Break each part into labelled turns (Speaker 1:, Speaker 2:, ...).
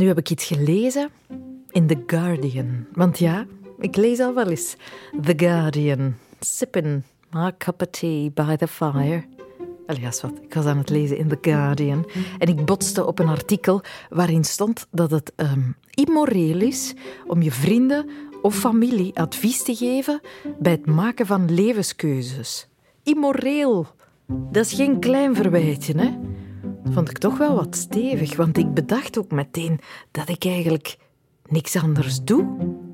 Speaker 1: Nu heb ik iets gelezen in The Guardian. Want ja, ik lees al wel eens The Guardian. Sipping my cup of tea by the fire. Alias wat, ik was aan het lezen in The Guardian. En ik botste op een artikel waarin stond dat het um, immoreel is om je vrienden of familie advies te geven bij het maken van levenskeuzes. Immoreel. Dat is geen klein verwijtje, hè? Vond ik toch wel wat stevig, want ik bedacht ook meteen dat ik eigenlijk niks anders doe.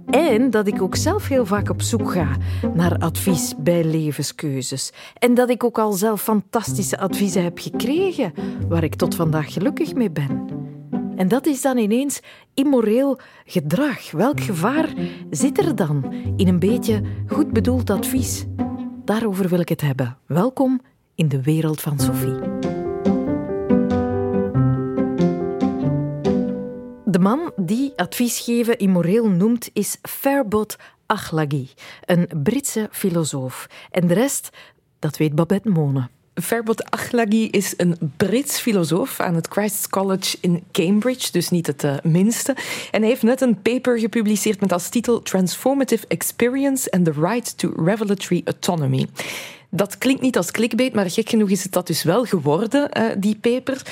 Speaker 1: En dat ik ook zelf heel vaak op zoek ga naar advies bij levenskeuzes. En dat ik ook al zelf fantastische adviezen heb gekregen, waar ik tot vandaag gelukkig mee ben. En dat is dan ineens immoreel gedrag. Welk gevaar zit er dan in een beetje goed bedoeld advies? Daarover wil ik het hebben. Welkom in de wereld van Sophie. De man die adviesgeven immoreel noemt is Fairbot Achlagi, een Britse filosoof. En de rest, dat weet Babette Mone.
Speaker 2: Fairbot Achlagi is een Brits filosoof aan het Christ's College in Cambridge, dus niet het uh, minste. En hij heeft net een paper gepubliceerd met als titel Transformative Experience and the Right to Revelatory Autonomy. Dat klinkt niet als clickbait, maar gek genoeg is het dat dus wel geworden, uh, die paper.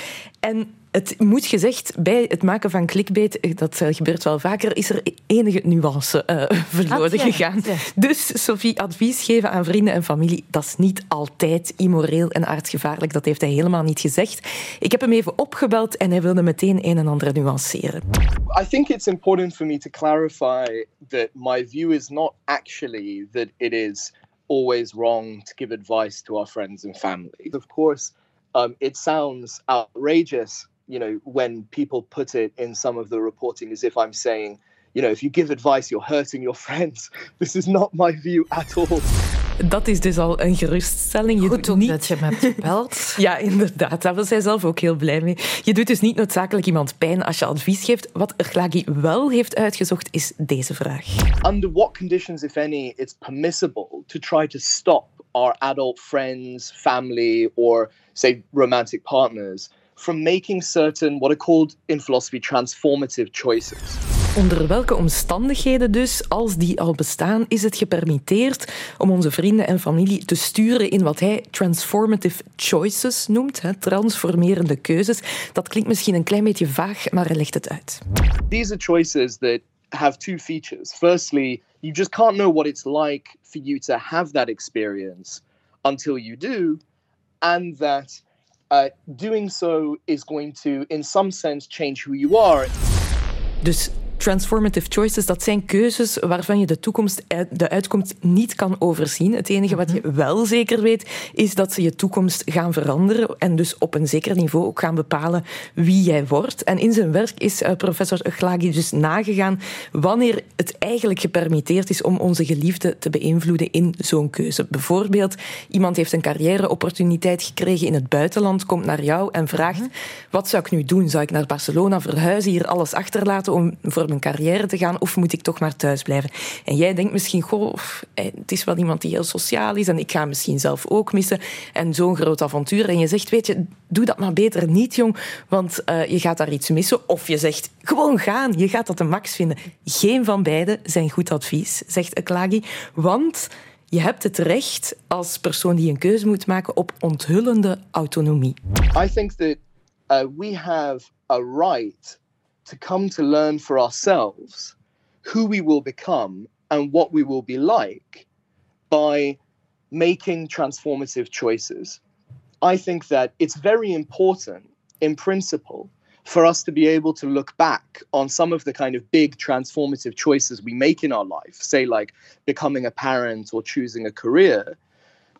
Speaker 2: En het moet gezegd, bij het maken van clickbait, eh, dat eh, gebeurt wel vaker, is er enige nuance uh, verloren gegaan. Dus Sophie, advies geven aan vrienden en familie, dat is niet altijd immoreel en aardgevaarlijk. Dat heeft hij helemaal niet gezegd. Ik heb hem even opgebeld en hij wilde meteen een en ander nuanceren.
Speaker 3: I think it's important for me to clarify that my view is not actually that it is always wrong to give advice to our friends and family. Of course, um, it sounds outrageous you know, when people put it in some of the reporting as if I'm saying, you know, if you give advice, you're hurting your friends. This is not my view at all.
Speaker 2: Dat is dus al een geruststelling.
Speaker 1: Je Goed doet niet... dat je me hebt gebeld.
Speaker 2: ja, inderdaad. Daar was hij zelf ook heel blij mee. Je doet dus niet noodzakelijk iemand pijn als je advies geeft. Wat Erglagi wel heeft uitgezocht, is deze vraag.
Speaker 3: Under what conditions, if any, it's permissible to try to stop our adult friends, family, or, say, romantic partners from making certain what are called in philosophy transformative choices.
Speaker 2: Onder welke omstandigheden dus, als die al bestaan, is het gepermitteerd om onze vrienden en familie te sturen in wat hij transformative choices noemt, hè, transformerende keuzes. Dat klinkt misschien een klein beetje vaag, maar hij legt het uit.
Speaker 3: These are choices that have two features. Firstly, you just can't know what it's like for you to have that experience until you do, and that uh, doing so is going to, in some sense, change who you are.
Speaker 2: Dus transformative choices, dat zijn keuzes waarvan je de toekomst, de uitkomst niet kan overzien. Het enige wat je mhm. wel zeker weet, is dat ze je toekomst gaan veranderen en dus op een zeker niveau ook gaan bepalen wie jij wordt. En in zijn werk is uh, professor Glagi dus nagegaan wanneer het eigenlijk gepermitteerd is om onze geliefde te beïnvloeden in zo'n keuze. Bijvoorbeeld, iemand heeft een carrièreopportuniteit gekregen in het buitenland, komt naar jou en vraagt, mhm. wat zou ik nu doen? Zou ik naar Barcelona verhuizen, hier alles achterlaten om voor mijn carrière te gaan of moet ik toch maar thuis blijven? En jij denkt misschien, goh, eh, het is wel iemand die heel sociaal is en ik ga misschien zelf ook missen en zo'n groot avontuur. En je zegt, weet je, doe dat maar beter niet, jong, want uh, je gaat daar iets missen. Of je zegt, gewoon gaan, je gaat dat de max vinden. Geen van beide zijn goed advies, zegt Aklagi, want je hebt het recht als persoon die een keuze moet maken op onthullende autonomie.
Speaker 3: I think that uh, we have a right to come to learn for ourselves who we will become and what we will be like by making transformative choices. I think that it's very important, in principle, for us to be able to look back on some of the kind of big transformative choices we make in our life, say, like becoming a parent or choosing a career,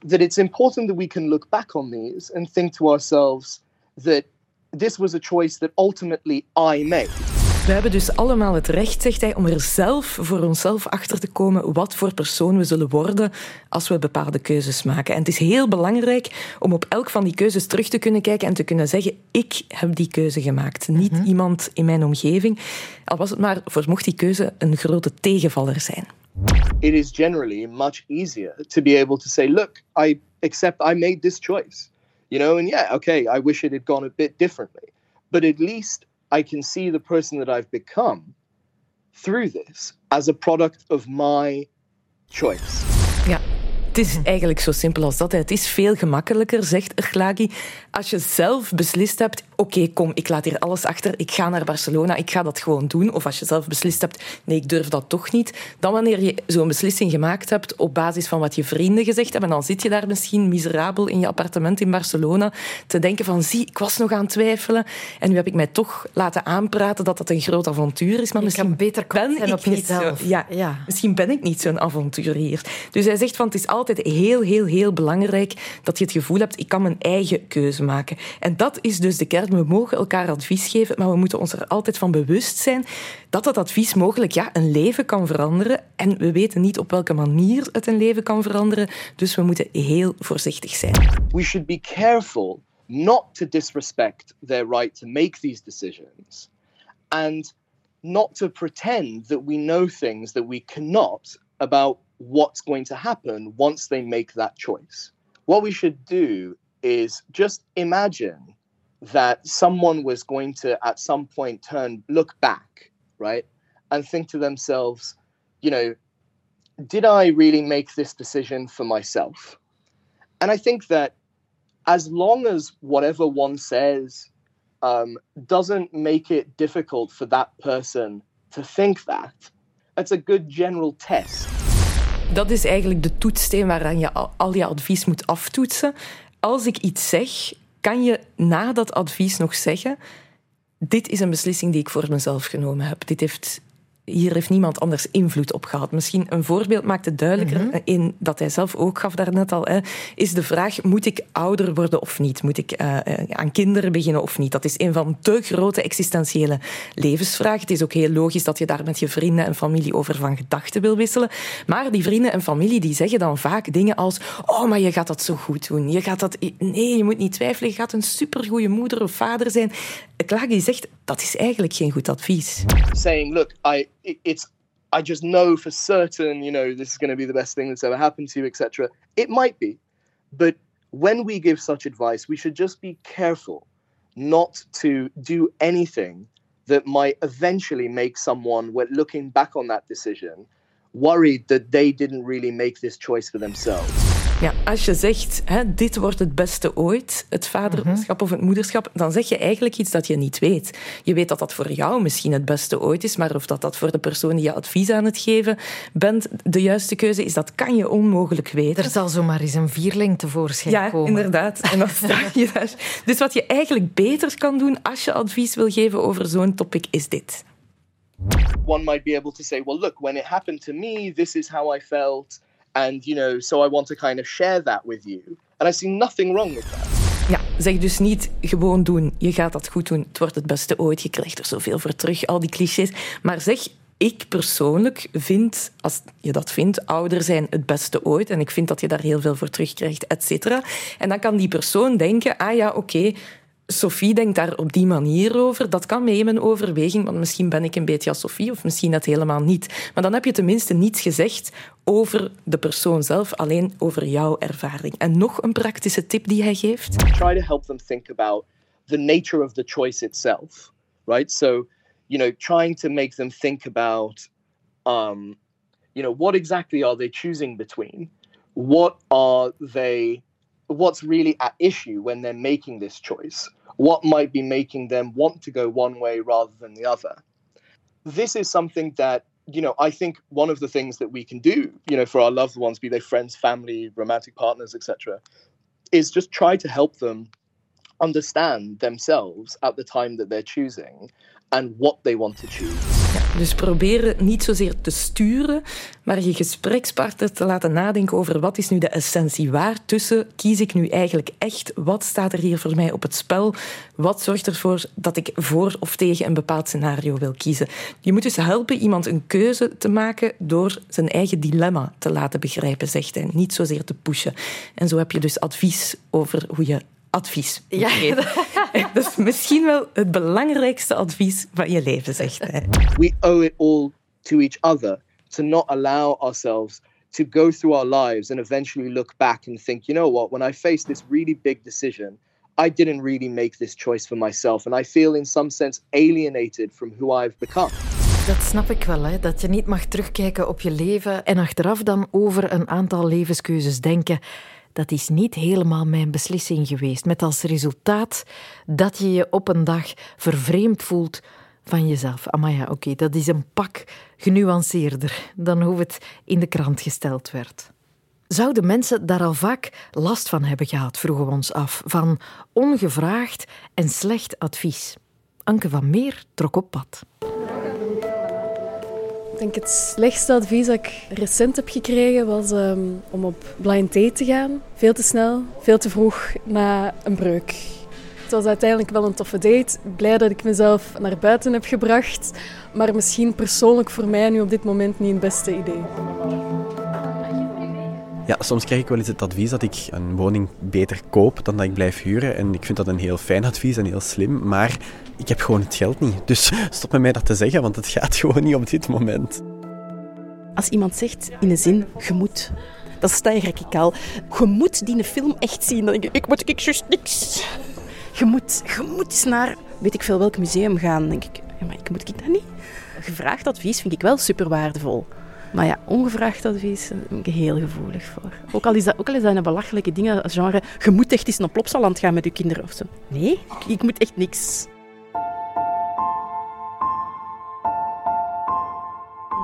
Speaker 3: that it's important that we can look back on these and think to ourselves that this was a choice that ultimately I made.
Speaker 2: We hebben dus allemaal het recht, zegt hij, om er zelf voor onszelf achter te komen wat voor persoon we zullen worden als we bepaalde keuzes maken. En het is heel belangrijk om op elk van die keuzes terug te kunnen kijken en te kunnen zeggen: ik heb die keuze gemaakt, niet mhm. iemand in mijn omgeving. Al was het maar voor mocht die keuze een grote tegenvaller zijn.
Speaker 3: It is generally much easier to be able to say, look, I accept I made this choice. You know, and yeah, okay, I wish it had gone a bit differently. But at least I can see the person that I've become through this as a product of my choice.
Speaker 2: Het is eigenlijk zo simpel als dat. Het is veel gemakkelijker, zegt Erglagi, als je zelf beslist hebt, oké, kom, ik laat hier alles achter, ik ga naar Barcelona, ik ga dat gewoon doen. Of als je zelf beslist hebt, nee, ik durf dat toch niet. Dan wanneer je zo'n beslissing gemaakt hebt op basis van wat je vrienden gezegd hebben, dan zit je daar misschien miserabel in je appartement in Barcelona te denken van, zie, ik was nog aan het twijfelen en nu heb ik mij toch laten aanpraten dat dat een groot avontuur is.
Speaker 1: Maar je misschien kan beter ben ik op
Speaker 2: niet
Speaker 1: zo,
Speaker 2: ja, ja, misschien ben ik niet zo'n avonturier. Dus hij zegt van, het is altijd altijd heel, heel, heel belangrijk dat je het gevoel hebt, ik kan mijn eigen keuze maken. En dat is dus de kern. We mogen elkaar advies geven, maar we moeten ons er altijd van bewust zijn dat dat advies mogelijk ja, een leven kan veranderen. En we weten niet op welke manier het een leven kan veranderen. Dus we moeten heel voorzichtig zijn.
Speaker 3: We should be careful not to disrespect their right to make these decisions. And not to pretend that we know things that we cannot about what's going to happen once they make that choice. What we should do is just imagine that someone was going to at some point turn look back, right? And think to themselves, you know, did I really make this decision for myself? And I think that as long as whatever one says um, doesn't make it difficult for that person to think that, that's a good general test
Speaker 2: Dat is eigenlijk de toetssteen waaraan je al je advies moet aftoetsen. Als ik iets zeg, kan je na dat advies nog zeggen: Dit is een beslissing die ik voor mezelf genomen heb. Dit heeft hier heeft niemand anders invloed op gehad. Misschien een voorbeeld maakt het duidelijker mhm. in dat hij zelf ook gaf daarnet al. Hè, is de vraag: moet ik ouder worden of niet? Moet ik uh, aan kinderen beginnen of niet? Dat is een van de grote existentiële levensvragen. Het is ook heel logisch dat je daar met je vrienden en familie over van gedachten wil wisselen. Maar die vrienden en familie die zeggen dan vaak dingen als: Oh, maar je gaat dat zo goed doen. Je gaat dat, nee, je moet niet twijfelen. Je gaat een supergoeie moeder of vader zijn. Klagi zegt dat is eigenlijk geen goed advies.
Speaker 3: Saying, look, I it's I just know for certain, you know, this is going to be the best thing that's ever happened to you, etc. It might be, but when we give such advice, we should just be careful not to do anything that might eventually make someone, when looking back on that decision, worried that they didn't really make this choice for themselves.
Speaker 2: Ja, als je zegt, hè, dit wordt het beste ooit, het vaderschap of het moederschap, dan zeg je eigenlijk iets dat je niet weet. Je weet dat dat voor jou misschien het beste ooit is, maar of dat, dat voor de persoon die je advies aan het geven bent de juiste keuze is, dat kan je onmogelijk weten.
Speaker 1: Er zal zomaar eens een vierling tevoorschijn
Speaker 2: ja,
Speaker 1: komen.
Speaker 2: Ja, inderdaad. En dan sta je daar. Dus wat je eigenlijk beter kan doen als je advies wil geven over zo'n topic, is dit.
Speaker 3: One might be able to say, well, look, when it happened to me, this is how I felt. And, you know, so I want to kind of share that with you. And I see nothing wrong with that.
Speaker 2: Ja, zeg dus niet gewoon doen. Je gaat dat goed doen. Het wordt het beste ooit. Je krijgt er zoveel voor terug. Al die clichés. Maar zeg, ik persoonlijk vind, als je dat vindt, ouder zijn het beste ooit. En ik vind dat je daar heel veel voor terugkrijgt, et cetera. En dan kan die persoon denken, ah ja, oké, Sophie denkt daar op die manier over. Dat kan mee in mijn overweging, want misschien ben ik een beetje als Sophie of misschien dat helemaal niet. Maar dan heb je tenminste niets gezegd over de persoon zelf, alleen over jouw ervaring. En nog een praktische tip die hij geeft.
Speaker 3: Try to help them think about the nature of the choice itself, right? So, you know, trying to make them think about, um, you know, what exactly are they choosing between? What are they what's really at issue when they're making this choice, what might be making them want to go one way rather than the other. This is something that, you know, I think one of the things that we can do, you know, for our loved ones, be they friends, family, romantic partners, etc., is just try to help them understand themselves at the time that they're choosing and what they want to choose.
Speaker 2: Dus proberen niet zozeer te sturen, maar je gesprekspartner te laten nadenken over wat is nu de essentie. Waartussen kies ik nu eigenlijk echt? Wat staat er hier voor mij op het spel? Wat zorgt ervoor dat ik voor of tegen een bepaald scenario wil kiezen? Je moet dus helpen iemand een keuze te maken door zijn eigen dilemma te laten begrijpen, zegt hij. Niet zozeer te pushen. En zo heb je dus advies over hoe je advies ja. Dat is misschien wel het belangrijkste advies van je leven, zegt hij.
Speaker 3: We owe it all to each other to not allow ourselves to go through our lives and eventually look back and think, you know what, when I faced this really big decision, I didn't really make this choice for myself. And I feel in some sense alienated from who I've become.
Speaker 1: Dat snap ik wel, hè? dat je niet mag terugkijken op je leven en achteraf dan over een aantal levenskeuzes denken. Dat is niet helemaal mijn beslissing geweest. Met als resultaat dat je je op een dag vervreemd voelt van jezelf. Ja, oké, dat is een pak genuanceerder dan hoe het in de krant gesteld werd. Zouden mensen daar al vaak last van hebben gehad, vroegen we ons af, van ongevraagd en slecht advies? Anke van Meer trok op pad.
Speaker 4: Ik denk het slechtste advies dat ik recent heb gekregen was um, om op blind date te gaan. Veel te snel, veel te vroeg na een breuk. Het was uiteindelijk wel een toffe date. Blij dat ik mezelf naar buiten heb gebracht. Maar misschien persoonlijk voor mij nu op dit moment niet het beste idee.
Speaker 5: Ja, soms krijg ik wel eens het advies dat ik een woning beter koop dan dat ik blijf huren. En ik vind dat een heel fijn advies en heel slim. Maar ik heb gewoon het geld niet. Dus stop met mij dat te zeggen, want het gaat gewoon niet op dit moment.
Speaker 6: Als iemand zegt in een zin, je moet, dan stijg ik al. Je moet die film echt zien. Dan denk ik, ik moet ik juist niks. Je moet, naar, weet ik veel welk museum gaan. Dan denk ik, ja, maar ik moet ik dat niet? Gevraagd advies vind ik wel super waardevol. Maar ja, ongevraagd advies ben ik heel gevoelig voor. Ook al is dat, ook al is dat een belachelijke als genre, je moet echt eens naar Plopsaland gaan met je kinderen of zo. Nee, ik, ik moet echt niks.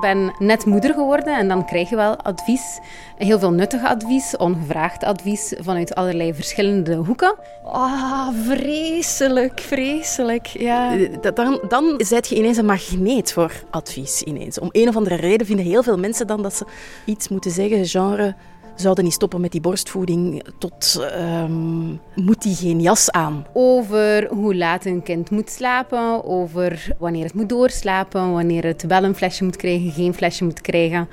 Speaker 7: Ben net moeder geworden en dan krijg je wel advies. Heel veel nuttig advies, ongevraagd advies vanuit allerlei verschillende hoeken.
Speaker 6: Ah, oh, vreselijk, vreselijk. Ja. Dan, dan zet je ineens een magneet voor advies. Ineens. Om een of andere reden vinden heel veel mensen dan dat ze iets moeten zeggen, genre zouden niet stoppen met die borstvoeding tot um, moet die geen jas aan.
Speaker 7: Over hoe laat een kind moet slapen, over wanneer het moet doorslapen, wanneer het wel een flesje moet krijgen, geen flesje moet krijgen,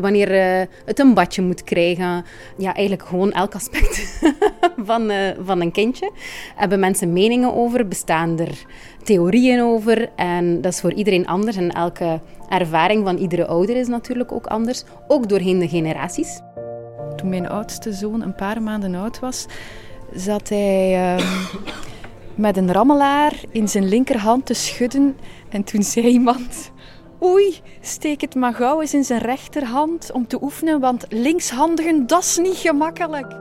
Speaker 7: wanneer uh, het een badje moet krijgen. Ja, eigenlijk gewoon elk aspect van, uh, van een kindje. Hebben mensen meningen over, bestaan er theorieën over en dat is voor iedereen anders en elke ervaring van iedere ouder is natuurlijk ook anders, ook doorheen de generaties.
Speaker 8: Toen mijn oudste zoon een paar maanden oud was, zat hij ehm, met een rammelaar in zijn linkerhand te schudden. En toen zei iemand: Oei, steek het maar gauw eens in zijn rechterhand om te oefenen, want linkshandigen, dat is niet gemakkelijk.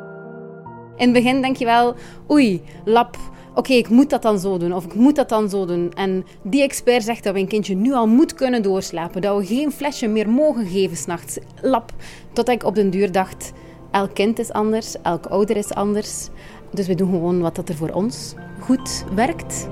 Speaker 7: In het begin denk je wel: Oei, lap, oké, ik moet dat dan zo doen of ik moet dat dan zo doen. En die expert zegt dat we een kindje nu al moet kunnen doorslapen, dat we geen flesje meer mogen geven s'nachts. Lap. Tot ik op den duur dacht, elk kind is anders, elk ouder is anders. Dus we doen gewoon wat dat er voor ons goed werkt.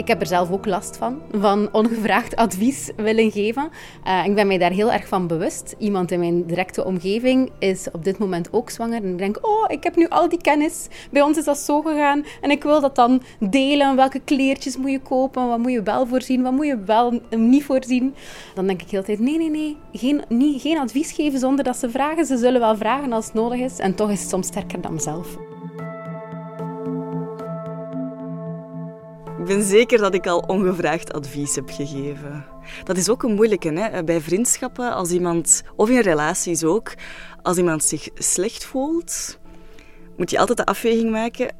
Speaker 7: Ik heb er zelf ook last van, van ongevraagd advies willen geven. Uh, ik ben mij daar heel erg van bewust. Iemand in mijn directe omgeving is op dit moment ook zwanger. En ik denk, oh, ik heb nu al die kennis. Bij ons is dat zo gegaan. En ik wil dat dan delen. Welke kleertjes moet je kopen? Wat moet je wel voorzien? Wat moet je wel niet voorzien? Dan denk ik heel tijd, nee, nee, nee. Geen, geen advies geven zonder dat ze vragen. Ze zullen wel vragen als het nodig is. En toch is het soms sterker dan mezelf.
Speaker 9: Ik ben zeker dat ik al ongevraagd advies heb gegeven. Dat is ook een moeilijke hè? bij vriendschappen, als iemand, of in relaties ook, als iemand zich slecht voelt, moet je altijd de afweging maken: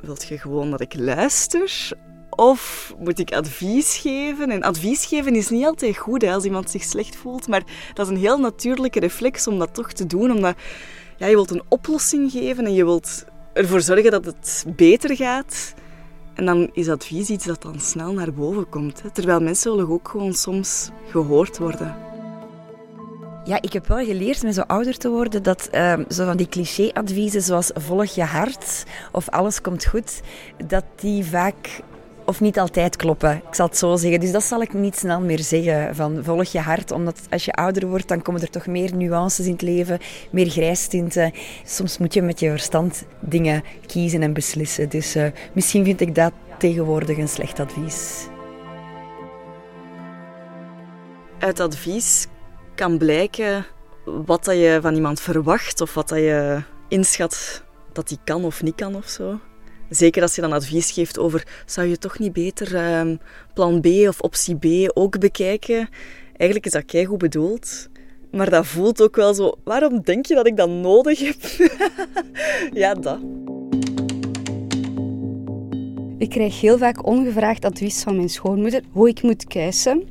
Speaker 9: wilt je gewoon dat ik luister? Of moet ik advies geven? En advies geven is niet altijd goed als iemand zich slecht voelt, maar dat is een heel natuurlijke reflex om dat toch te doen, omdat ja, je wilt een oplossing geven en je wilt ervoor zorgen dat het beter gaat. En dan is advies iets dat dan snel naar boven komt. Terwijl mensen willen ook gewoon soms gehoord worden.
Speaker 10: Ja, ik heb wel geleerd met zo ouder te worden dat uh, zo van die cliché-adviezen zoals volg je hart of alles komt goed, dat die vaak of niet altijd kloppen. Ik zal het zo zeggen. Dus dat zal ik niet snel meer zeggen. Van volg je hart. Omdat als je ouder wordt, dan komen er toch meer nuances in het leven. Meer grijstinten. Soms moet je met je verstand dingen kiezen en beslissen. Dus uh, misschien vind ik dat tegenwoordig een slecht advies.
Speaker 9: Uit advies kan blijken wat dat je van iemand verwacht. Of wat dat je inschat dat hij kan of niet kan of zo. Zeker als je dan advies geeft over, zou je toch niet beter um, plan B of optie B ook bekijken? Eigenlijk is dat goed bedoeld. Maar dat voelt ook wel zo, waarom denk je dat ik dat nodig heb? ja, dat.
Speaker 11: Ik krijg heel vaak ongevraagd advies van mijn schoonmoeder hoe ik moet kuisen.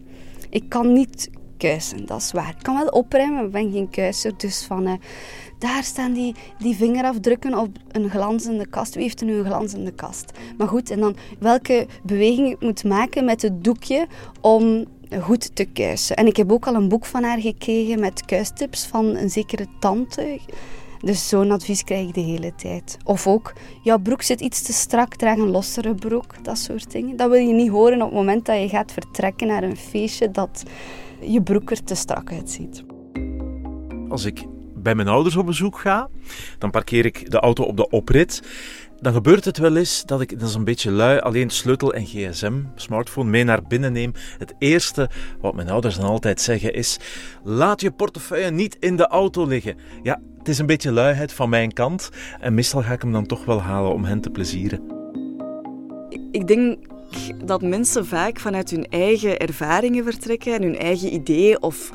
Speaker 11: Ik kan niet kuisen, dat is waar. Ik kan wel opruimen, maar ik ben geen kuiser. Dus van, uh, daar staan die, die vingerafdrukken op een glanzende kast. Wie heeft er nu een glanzende kast? Maar goed, en dan welke beweging ik moet maken met het doekje om goed te kuisen. En ik heb ook al een boek van haar gekregen met kuistips van een zekere tante. Dus zo'n advies krijg ik de hele tijd. Of ook, jouw broek zit iets te strak, draag een lossere broek. Dat soort dingen. Dat wil je niet horen op het moment dat je gaat vertrekken naar een feestje dat je broek er te strak uitziet.
Speaker 12: Als ik bij mijn ouders op bezoek ga, dan parkeer ik de auto op de oprit. Dan gebeurt het wel eens dat ik, dat is een beetje lui, alleen sleutel en gsm, smartphone, mee naar binnen neem. Het eerste wat mijn ouders dan altijd zeggen is: laat je portefeuille niet in de auto liggen. Ja, het is een beetje luiheid van mijn kant en meestal ga ik hem dan toch wel halen om hen te plezieren.
Speaker 9: Ik denk dat mensen vaak vanuit hun eigen ervaringen vertrekken en hun eigen ideeën of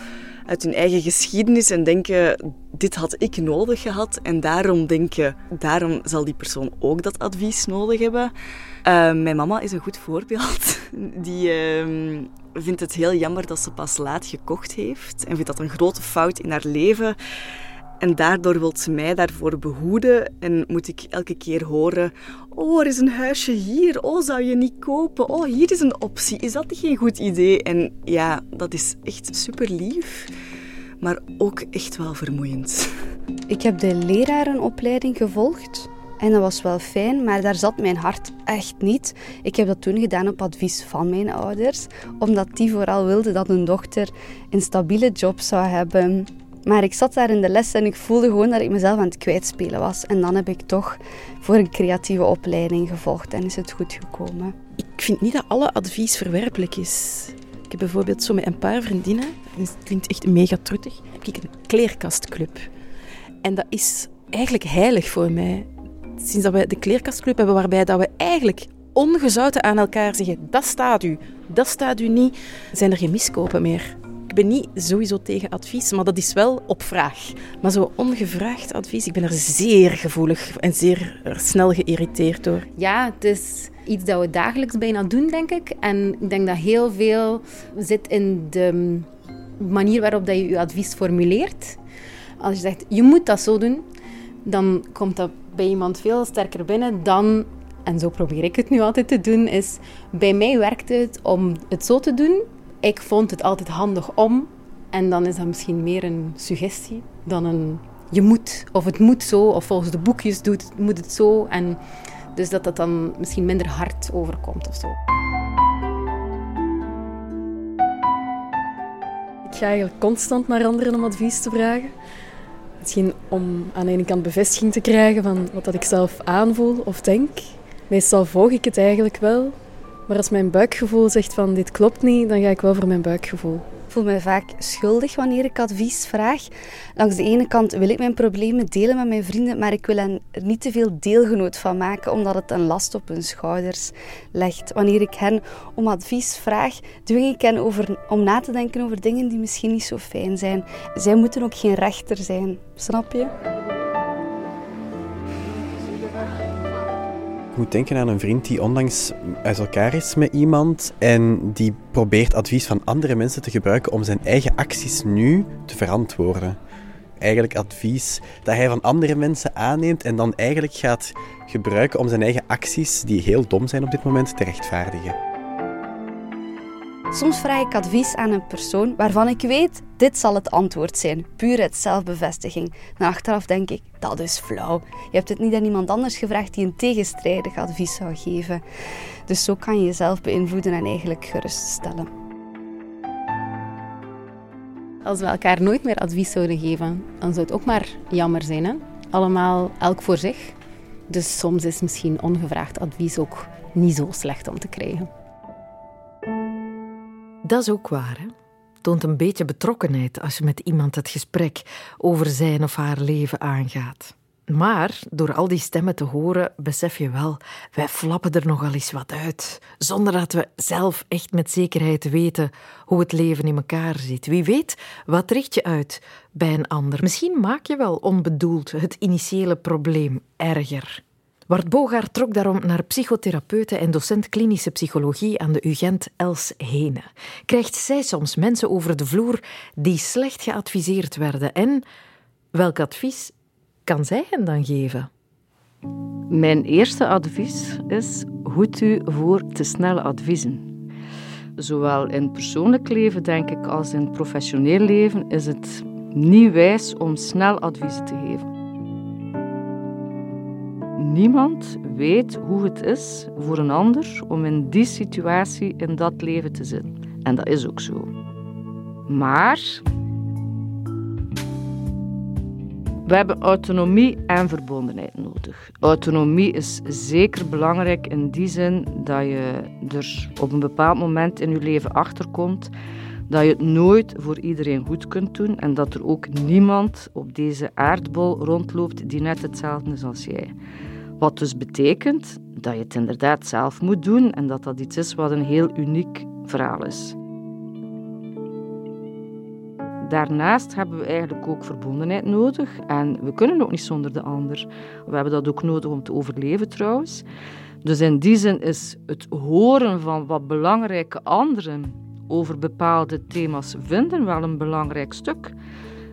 Speaker 9: uit hun eigen geschiedenis en denken, dit had ik nodig gehad en daarom denken, daarom zal die persoon ook dat advies nodig hebben. Uh, mijn mama is een goed voorbeeld. Die uh, vindt het heel jammer dat ze pas laat gekocht heeft en vindt dat een grote fout in haar leven. En daardoor wil ze mij daarvoor behoeden en moet ik elke keer horen: Oh, er is een huisje hier. Oh, zou je niet kopen? Oh, hier is een optie. Is dat geen goed idee? En ja, dat is echt super lief, maar ook echt wel vermoeiend.
Speaker 11: Ik heb de lerarenopleiding gevolgd. En dat was wel fijn, maar daar zat mijn hart echt niet. Ik heb dat toen gedaan op advies van mijn ouders, omdat die vooral wilden dat hun dochter een stabiele job zou hebben, maar ik zat daar in de les en ik voelde gewoon dat ik mezelf aan het kwijtspelen was. En dan heb ik toch voor een creatieve opleiding gevolgd en is het goed gekomen.
Speaker 6: Ik vind niet dat alle advies verwerpelijk is. Ik heb bijvoorbeeld zo met een paar vriendinnen, en het klinkt echt mega truttig, heb ik een kleerkastclub. En dat is eigenlijk heilig voor mij. Sinds dat we de kleerkastclub hebben, waarbij dat we eigenlijk ongezouten aan elkaar zeggen: dat staat u, dat staat u niet, zijn er geen miskopen meer. Ik ben niet sowieso tegen advies, maar dat is wel op vraag. Maar zo ongevraagd advies, ik ben er zeer gevoelig en zeer snel geïrriteerd door.
Speaker 7: Ja, het is iets dat we dagelijks bijna doen, denk ik. En ik denk dat heel veel zit in de manier waarop dat je je advies formuleert. Als je zegt, je moet dat zo doen, dan komt dat bij iemand veel sterker binnen dan en zo probeer ik het nu altijd te doen, is bij mij werkt het om het zo te doen ik vond het altijd handig om. En dan is dat misschien meer een suggestie dan een je moet. Of het moet zo, of volgens de boekjes doet, moet het zo. En dus dat dat dan misschien minder hard overkomt of zo.
Speaker 4: Ik ga eigenlijk constant naar anderen om advies te vragen. Misschien om aan de ene kant bevestiging te krijgen van wat dat ik zelf aanvoel of denk. Meestal volg ik het eigenlijk wel, maar als mijn buikgevoel zegt van dit klopt niet, dan ga ik wel voor mijn buikgevoel.
Speaker 11: Ik voel me vaak schuldig wanneer ik advies vraag. Langs de ene kant wil ik mijn problemen delen met mijn vrienden, maar ik wil er niet te veel deelgenoot van maken, omdat het een last op hun schouders legt. Wanneer ik hen om advies vraag, dwing ik hen over, om na te denken over dingen die misschien niet zo fijn zijn. Zij moeten ook geen rechter zijn, snap je?
Speaker 5: Moet denken aan een vriend die onlangs uit elkaar is met iemand en die probeert advies van andere mensen te gebruiken om zijn eigen acties nu te verantwoorden. Eigenlijk advies dat hij van andere mensen aanneemt en dan eigenlijk gaat gebruiken om zijn eigen acties, die heel dom zijn op dit moment, te rechtvaardigen.
Speaker 11: Soms vraag ik advies aan een persoon waarvan ik weet, dit zal het antwoord zijn. Puur uit zelfbevestiging. Na achteraf denk ik, dat is flauw. Je hebt het niet aan iemand anders gevraagd die een tegenstrijdig advies zou geven. Dus zo kan je jezelf beïnvloeden en eigenlijk geruststellen.
Speaker 7: Als we elkaar nooit meer advies zouden geven, dan zou het ook maar jammer zijn. Hè? Allemaal elk voor zich. Dus soms is misschien ongevraagd advies ook niet zo slecht om te krijgen.
Speaker 1: Dat is ook waar. Hè? Toont een beetje betrokkenheid als je met iemand het gesprek over zijn of haar leven aangaat. Maar door al die stemmen te horen, besef je wel, wij flappen er nogal eens wat uit, zonder dat we zelf echt met zekerheid weten hoe het leven in elkaar zit. Wie weet, wat richt je uit bij een ander? Misschien maak je wel onbedoeld het initiële probleem erger. Bart Bogaert trok daarom naar psychotherapeute en docent klinische psychologie aan de UGent Els Hene. Krijgt zij soms mensen over de vloer die slecht geadviseerd werden en welk advies kan zij hen dan geven?
Speaker 13: Mijn eerste advies is: hoed u voor te snelle adviezen. Zowel in persoonlijk leven, denk ik, als in professioneel leven is het niet wijs om snel adviezen te geven. Niemand weet hoe het is voor een ander om in die situatie in dat leven te zitten. En dat is ook zo. Maar we hebben autonomie en verbondenheid nodig. Autonomie is zeker belangrijk in die zin dat je er op een bepaald moment in je leven achterkomt dat je het nooit voor iedereen goed kunt doen en dat er ook niemand op deze aardbol rondloopt die net hetzelfde is als jij. Wat dus betekent dat je het inderdaad zelf moet doen en dat dat iets is wat een heel uniek verhaal is. Daarnaast hebben we eigenlijk ook verbondenheid nodig en we kunnen ook niet zonder de ander. We hebben dat ook nodig om te overleven trouwens. Dus in die zin is het horen van wat belangrijke anderen over bepaalde thema's vinden wel een belangrijk stuk.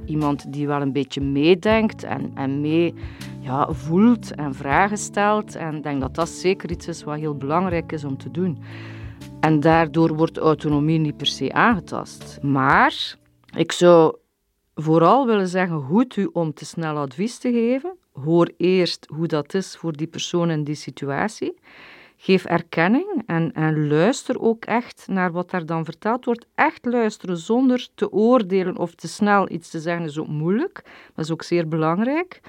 Speaker 13: Iemand die wel een beetje meedenkt en, en mee ja, voelt en vragen stelt. En ik denk dat dat zeker iets is wat heel belangrijk is om te doen. En daardoor wordt autonomie niet per se aangetast. Maar ik zou vooral willen zeggen, goed u om te snel advies te geven. Hoor eerst hoe dat is voor die persoon in die situatie. Geef erkenning en, en luister ook echt naar wat daar dan verteld wordt. Echt luisteren zonder te oordelen of te snel iets te zeggen is ook moeilijk. Dat is ook zeer belangrijk.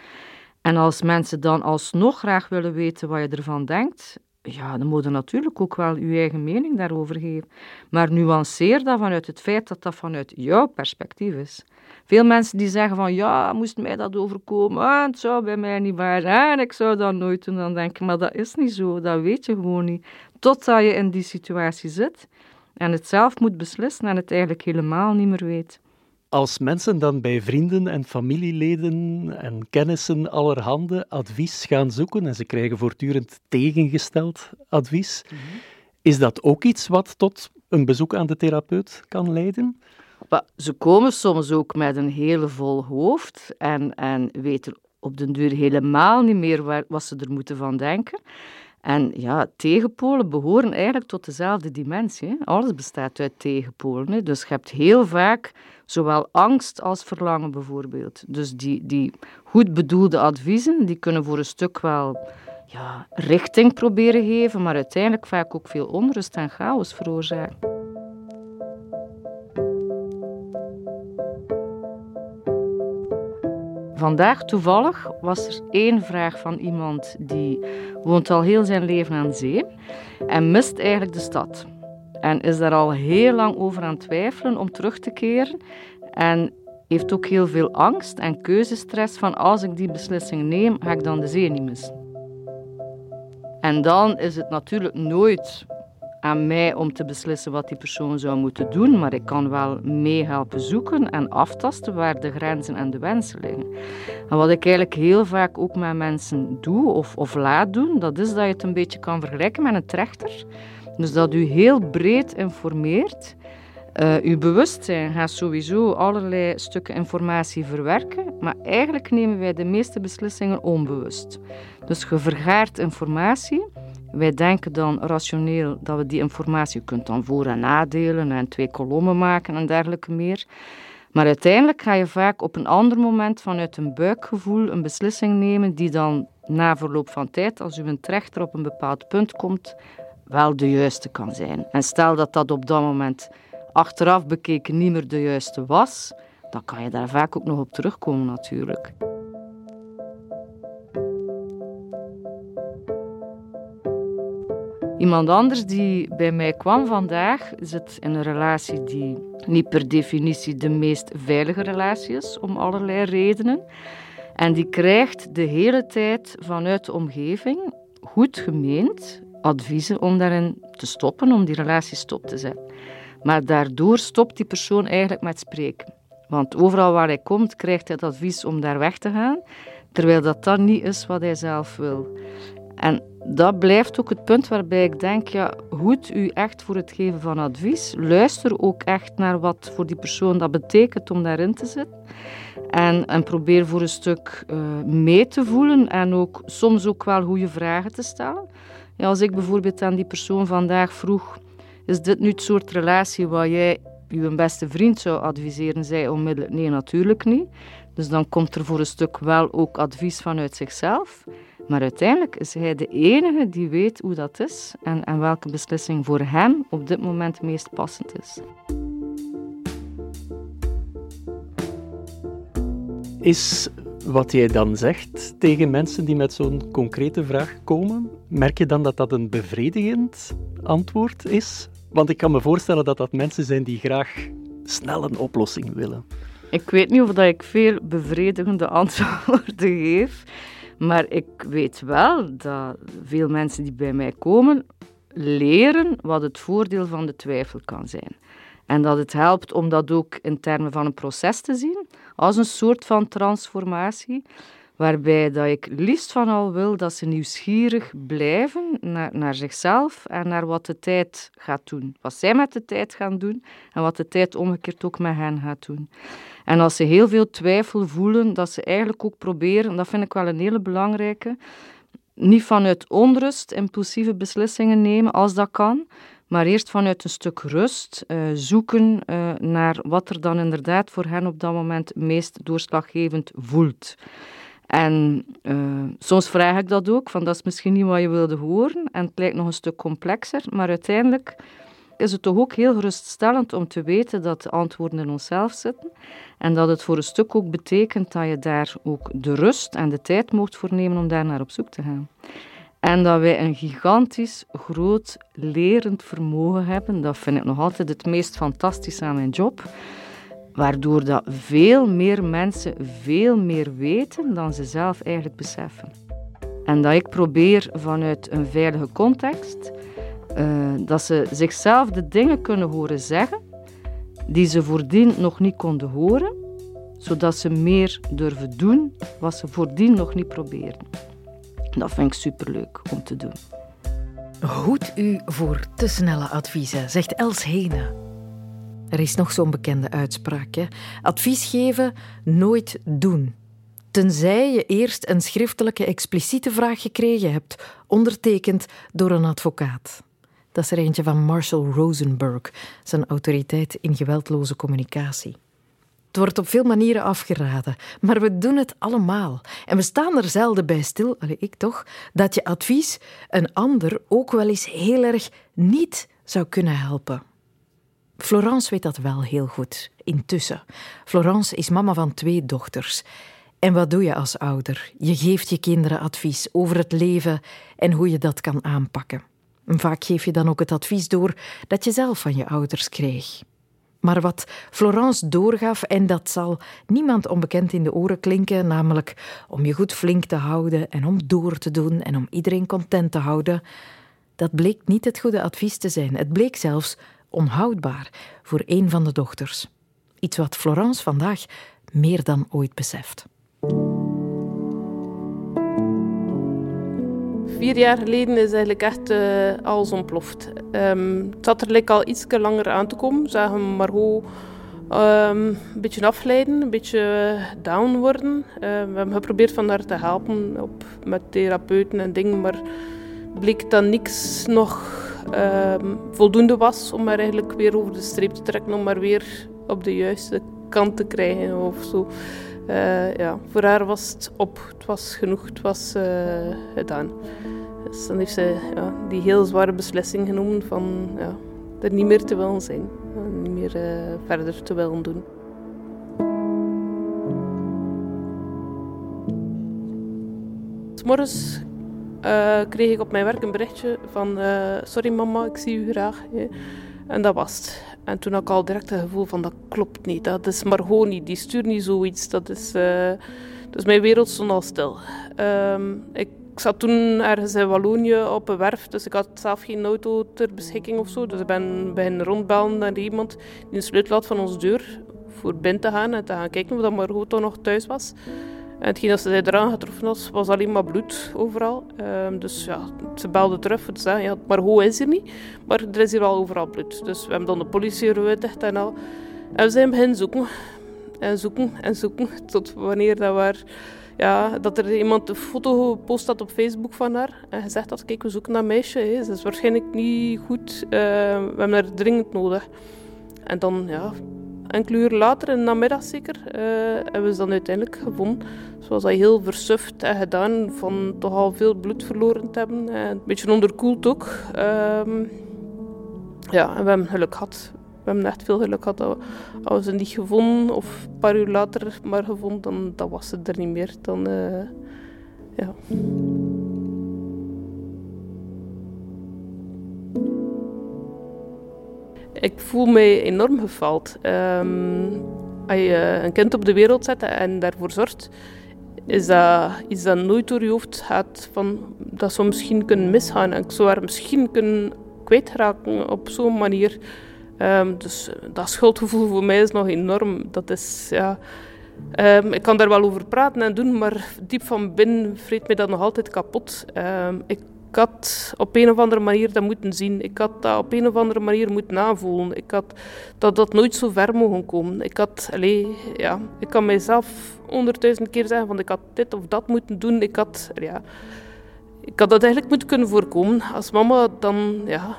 Speaker 13: En als mensen dan alsnog graag willen weten wat je ervan denkt, ja, dan moet je natuurlijk ook wel je eigen mening daarover geven. Maar nuanceer dat vanuit het feit dat dat vanuit jouw perspectief is. Veel mensen die zeggen van, ja, moest mij dat overkomen, ah, het zou bij mij niet waar zijn, ik zou dat nooit doen. Dan denk ik, maar dat is niet zo, dat weet je gewoon niet. Totdat je in die situatie zit en het zelf moet beslissen en het eigenlijk helemaal niet meer weet.
Speaker 14: Als mensen dan bij vrienden en familieleden en kennissen allerhande advies gaan zoeken en ze krijgen voortdurend tegengesteld advies, mhm. is dat ook iets wat tot een bezoek aan de therapeut kan leiden?
Speaker 13: Ze komen soms ook met een hele vol hoofd en, en weten op den duur helemaal niet meer waar, wat ze er moeten van denken. En ja, tegenpolen behoren eigenlijk tot dezelfde dimensie. Alles bestaat uit tegenpolen. Dus je hebt heel vaak zowel angst als verlangen bijvoorbeeld. Dus die, die goed bedoelde adviezen, die kunnen voor een stuk wel ja, richting proberen geven, maar uiteindelijk vaak ook veel onrust en chaos veroorzaken. Vandaag toevallig was er één vraag van iemand die woont al heel zijn leven aan zee en mist eigenlijk de stad. En is daar al heel lang over aan twijfelen om terug te keren. En heeft ook heel veel angst en keuzestress van als ik die beslissing neem, ga ik dan de zee niet missen. En dan is het natuurlijk nooit aan mij om te beslissen wat die persoon zou moeten doen, maar ik kan wel meehelpen zoeken en aftasten waar de grenzen en de wensen liggen. En wat ik eigenlijk heel vaak ook met mensen doe of, of laat doen, dat is dat je het een beetje kan vergelijken met een trechter. Dus dat u heel breed informeert. Uh, uw bewustzijn gaat sowieso allerlei stukken informatie verwerken, maar eigenlijk nemen wij de meeste beslissingen onbewust. Dus je vergaart informatie wij denken dan rationeel dat we die informatie kunt dan voor- en nadelen en twee kolommen maken en dergelijke meer. Maar uiteindelijk ga je vaak op een ander moment vanuit een buikgevoel een beslissing nemen die dan na verloop van tijd, als u een trechter op een bepaald punt komt, wel de juiste kan zijn. En stel dat dat op dat moment achteraf bekeken niet meer de juiste was, dan kan je daar vaak ook nog op terugkomen natuurlijk. Iemand anders die bij mij kwam vandaag zit in een relatie die niet per definitie de meest veilige relatie is, om allerlei redenen. En die krijgt de hele tijd vanuit de omgeving, goed gemeend, adviezen om daarin te stoppen, om die relatie stop te zetten. Maar daardoor stopt die persoon eigenlijk met spreken. Want overal waar hij komt, krijgt hij het advies om daar weg te gaan, terwijl dat dan niet is wat hij zelf wil. En dat blijft ook het punt waarbij ik denk, ja, goed u echt voor het geven van advies. Luister ook echt naar wat voor die persoon dat betekent om daarin te zitten. En, en probeer voor een stuk uh, mee te voelen en ook soms ook wel goede vragen te stellen. Ja, als ik bijvoorbeeld aan die persoon vandaag vroeg, is dit nu het soort relatie waar jij je beste vriend zou adviseren? Zij onmiddellijk, nee natuurlijk niet. Dus dan komt er voor een stuk wel ook advies vanuit zichzelf. Maar uiteindelijk is hij de enige die weet hoe dat is en, en welke beslissing voor hem op dit moment het meest passend is.
Speaker 14: Is wat jij dan zegt tegen mensen die met zo'n concrete vraag komen, merk je dan dat dat een bevredigend antwoord is? Want ik kan me voorstellen dat dat mensen zijn die graag snel een oplossing willen.
Speaker 13: Ik weet niet of dat ik veel bevredigende antwoorden geef. Maar ik weet wel dat veel mensen die bij mij komen leren wat het voordeel van de twijfel kan zijn. En dat het helpt om dat ook in termen van een proces te zien, als een soort van transformatie, waarbij dat ik liefst van al wil dat ze nieuwsgierig blijven naar, naar zichzelf en naar wat de tijd gaat doen. Wat zij met de tijd gaan doen en wat de tijd omgekeerd ook met hen gaat doen. En als ze heel veel twijfel voelen, dat ze eigenlijk ook proberen, dat vind ik wel een hele belangrijke, niet vanuit onrust impulsieve beslissingen nemen als dat kan, maar eerst vanuit een stuk rust uh, zoeken uh, naar wat er dan inderdaad voor hen op dat moment meest doorslaggevend voelt. En uh, soms vraag ik dat ook, van dat is misschien niet wat je wilde horen en het lijkt nog een stuk complexer, maar uiteindelijk is het toch ook heel geruststellend om te weten dat de antwoorden in onszelf zitten en dat het voor een stuk ook betekent dat je daar ook de rust en de tijd mocht voor nemen om daar naar op zoek te gaan. En dat wij een gigantisch groot lerend vermogen hebben, dat vind ik nog altijd het meest fantastische aan mijn job, waardoor dat veel meer mensen veel meer weten dan ze zelf eigenlijk beseffen. En dat ik probeer vanuit een veilige context uh, dat ze zichzelf de dingen kunnen horen zeggen die ze voordien nog niet konden horen, zodat ze meer durven doen wat ze voordien nog niet probeerden. Dat vind ik superleuk om te doen.
Speaker 1: Hoed u voor te snelle adviezen, zegt Els Hene. Er is nog zo'n bekende uitspraak. Hè? Advies geven, nooit doen. Tenzij je eerst een schriftelijke expliciete vraag gekregen hebt, ondertekend door een advocaat. Dat is er eentje van Marshall Rosenberg, zijn autoriteit in geweldloze communicatie. Het wordt op veel manieren afgeraden, maar we doen het allemaal. En we staan er zelden bij stil, allez, ik toch, dat je advies een ander ook wel eens heel erg niet zou kunnen helpen. Florence weet dat wel heel goed, intussen. Florence is mama van twee dochters. En wat doe je als ouder? Je geeft je kinderen advies over het leven en hoe je dat kan aanpakken. Vaak geef je dan ook het advies door dat je zelf van je ouders kreeg. Maar wat Florence doorgaf, en dat zal niemand onbekend in de oren klinken, namelijk om je goed flink te houden en om door te doen en om iedereen content te houden, dat bleek niet het goede advies te zijn. Het bleek zelfs onhoudbaar voor een van de dochters. Iets wat Florence vandaag meer dan ooit beseft.
Speaker 15: vier jaar geleden is eigenlijk echt uh, alles ontploft. Um, het zat er like, al iets langer aan te komen. Zagen Margot um, een beetje afleiden, een beetje down worden. Uh, we hebben geprobeerd van haar te helpen op, met therapeuten en dingen, maar bleek dat niks nog voldoende was om haar eigenlijk weer over de streep te trekken, om haar weer op de juiste kant te krijgen of zo. Uh, ja, voor haar was het op. Het was genoeg. Het was uh, gedaan. Dus dan heeft ze ja, die heel zware beslissing genomen van ja, er niet meer te willen zijn. Niet meer uh, verder te willen doen. Morgens uh, kreeg ik op mijn werk een berichtje van sorry mama, ik zie u graag. En dat was het. En toen had ik al direct het gevoel van dat klopt niet. Dat is Margot niet. Die stuurt niet zoiets. Dat is, uh, Dus mijn wereld stond al stil. Ehm, ik zat toen ergens in Wallonië op een werf, dus ik had zelf geen auto ter beschikking of zo. Dus ik ben beginnen rondbellen naar iemand die een sleutel had van onze deur voor binnen te gaan en te gaan kijken of dat Margot toch nog thuis was. En hetgeen dat ze eraan getroffen had, was alleen maar bloed overal. Ehm, dus ja, ze belde terug te zeggen, ja, Margot is er niet, maar er is hier al overal bloed. Dus we hebben dan de politie eruit en al. En we zijn beginnen zoeken. En zoeken en zoeken, tot wanneer dat waar ja, dat er iemand een foto gepost had op Facebook van haar en gezegd had, kijk, we zoeken een meisje, hè. ze is waarschijnlijk niet goed, uh, we hebben haar dringend nodig. En dan, ja, enkele uur later, in de namiddag zeker, uh, hebben we ze dan uiteindelijk gevonden. Zoals hij heel versuft en gedaan, van toch al veel bloed verloren te hebben. En een beetje onderkoeld ook. Uh, ja, en we hebben geluk gehad. We hebben echt veel geluk gehad we, als we ze niet gevonden of een paar uur later maar gevonden, dan, was ze er niet meer. Dan, uh, ja. Ik voel me enorm gefaald. Um, als je een kind op de wereld zet en daarvoor zorgt, is dat iets dat nooit door je hoofd gaat. Van, dat zou misschien kunnen misgaan en ik zou haar misschien kunnen kwijtraken op zo'n manier. Um, dus dat schuldgevoel voor mij is nog enorm. Dat is, ja... Um, ik kan daar wel over praten en doen, maar diep van binnen vreet mij dat nog altijd kapot. Ik had op een of andere manier dat moeten zien. Ik had dat op een of andere manier moeten aanvoelen. Ik had dat dat nooit zo ver mogen komen. Ik had, allez, ja, ik kan mijzelf honderdduizend keer zeggen van ik had dit of dat moeten doen. Ik had, ja, ik had dat eigenlijk moeten kunnen voorkomen. Als mama dan, ja,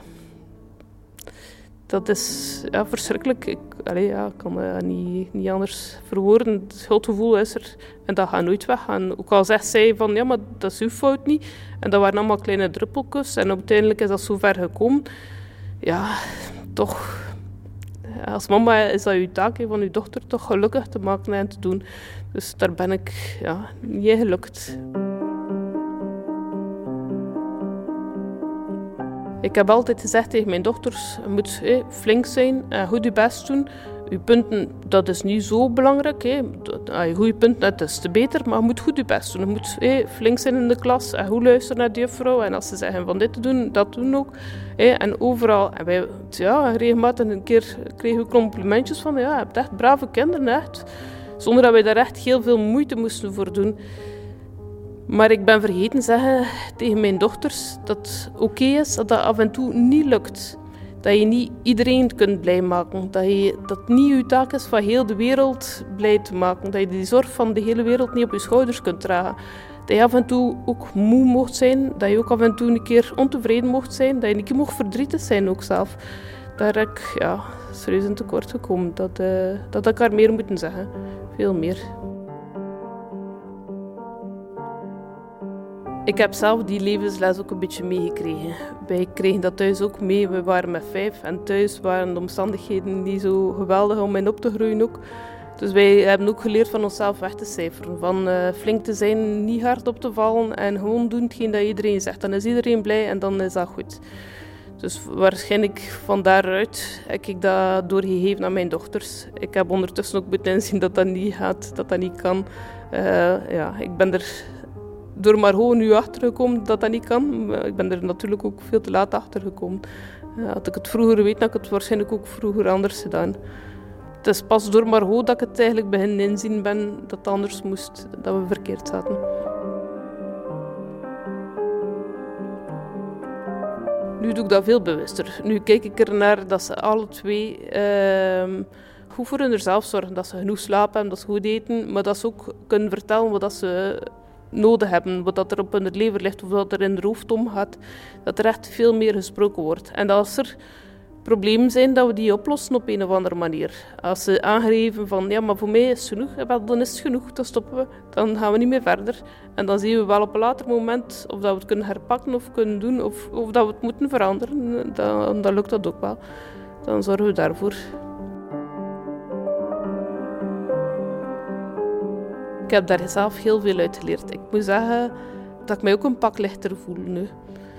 Speaker 15: dat is ja, verschrikkelijk. Ik allee, ja, kan het niet, niet anders verwoorden. Het schuldgevoel is er en dat gaat nooit weggaan. Ook al zegt zij van ja, maar dat is uw fout niet. En dat waren allemaal kleine druppeltjes. En uiteindelijk is dat zo ver gekomen. Ja, toch. Als mama is dat uw taak van uw dochter toch gelukkig te maken en te doen. Dus daar ben ik ja, niet gelukt. Ik heb altijd gezegd tegen mijn dochters, je moet flink zijn en goed je best doen. Je punten, dat is niet zo belangrijk. Hé. Als je goede punten hebt, is te beter, maar je moet goed je best doen. Je moet flink zijn in de klas en goed luisteren naar de juffrouw. En als ze zeggen van dit te doen, dat doen ook. En overal, en wij, ja, regelmatig een keer kregen we complimentjes van, ja, je hebt echt brave kinderen. Zonder dat wij daar echt heel veel moeite moesten voor doen. Maar ik ben vergeten zeggen tegen mijn dochters dat het oké is dat dat af en toe niet lukt. Dat je niet iedereen kunt blij maken. Dat, je, dat niet je taak is van heel de wereld blij te maken. Dat je die zorg van de hele wereld niet op je schouders kunt dragen. Dat je af en toe ook moe mocht zijn. Dat je ook af en toe een keer ontevreden mocht zijn. Dat je een keer mocht verdrietig zijn ook zelf. Daar heb ik ja, serieus in tekort gekomen. Dat, uh, dat ik haar meer moeten zeggen. Veel meer. Ik heb zelf die levensles ook een beetje meegekregen. Wij kregen dat thuis ook mee. We waren met vijf en thuis waren de omstandigheden niet zo geweldig om in op te groeien ook. Dus wij hebben ook geleerd van onszelf weg te cijferen. Van uh, flink te zijn, niet hard op te vallen en gewoon doen hetgeen dat iedereen zegt. Dan is iedereen blij en dan is dat goed. Dus waarschijnlijk van daaruit heb ik dat doorgegeven aan mijn dochters. Ik heb ondertussen ook moeten inzien dat dat niet gaat, dat dat niet kan. Uh, ja, ik ben er door maar gewoon nu achtergekomen dat dat niet kan. Ik ben er natuurlijk ook veel te laat achter gekomen. Had ik het vroeger weet, had ik het waarschijnlijk ook vroeger anders gedaan. Het is pas door Margot dat ik het eigenlijk begin inzien ben dat het anders moest, dat we verkeerd zaten. Nu doe ik dat veel bewuster. Nu kijk ik er naar dat ze alle twee uh, goed voor hunzelf zorgen. Dat ze genoeg slapen dat ze goed eten, maar dat ze ook kunnen vertellen wat ze nodig hebben, wat dat er op hun lever ligt of wat er in de hoofd omgaat, dat er echt veel meer gesproken wordt. En als er problemen zijn, dat we die oplossen op een of andere manier. Als ze aangeven van, ja, maar voor mij is het genoeg, wel, dan is het genoeg, dan stoppen we, dan gaan we niet meer verder. En dan zien we wel op een later moment of dat we het kunnen herpakken of kunnen doen, of, of dat we het moeten veranderen. Dan, dan lukt dat ook wel. Dan zorgen we daarvoor. Ik heb daar zelf heel veel uit geleerd. Ik moet zeggen dat ik mij ook een pak lichter voel nu.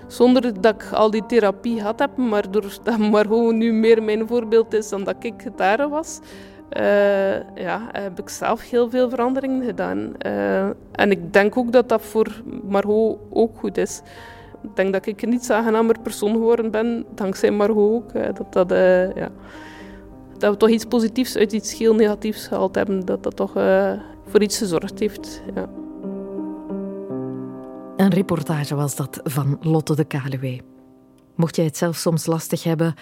Speaker 15: Zonder dat ik al die therapie gehad heb, maar doordat maar gewoon nu meer mijn voorbeeld is dan dat ik daar was, eh, ja, heb ik zelf heel veel veranderingen gedaan. Eh, en ik denk ook dat dat voor Margot ook goed is. Ik denk dat ik een iets aangenamer persoon geworden ben, dankzij Margot ook. Dat, dat, ja, dat we toch iets positiefs uit iets heel negatiefs gehaald hebben. Dat dat toch voor iets gezorgd heeft. Ja.
Speaker 1: Een reportage was dat van Lotte de Kaluwe. Mocht jij het zelf soms lastig hebben,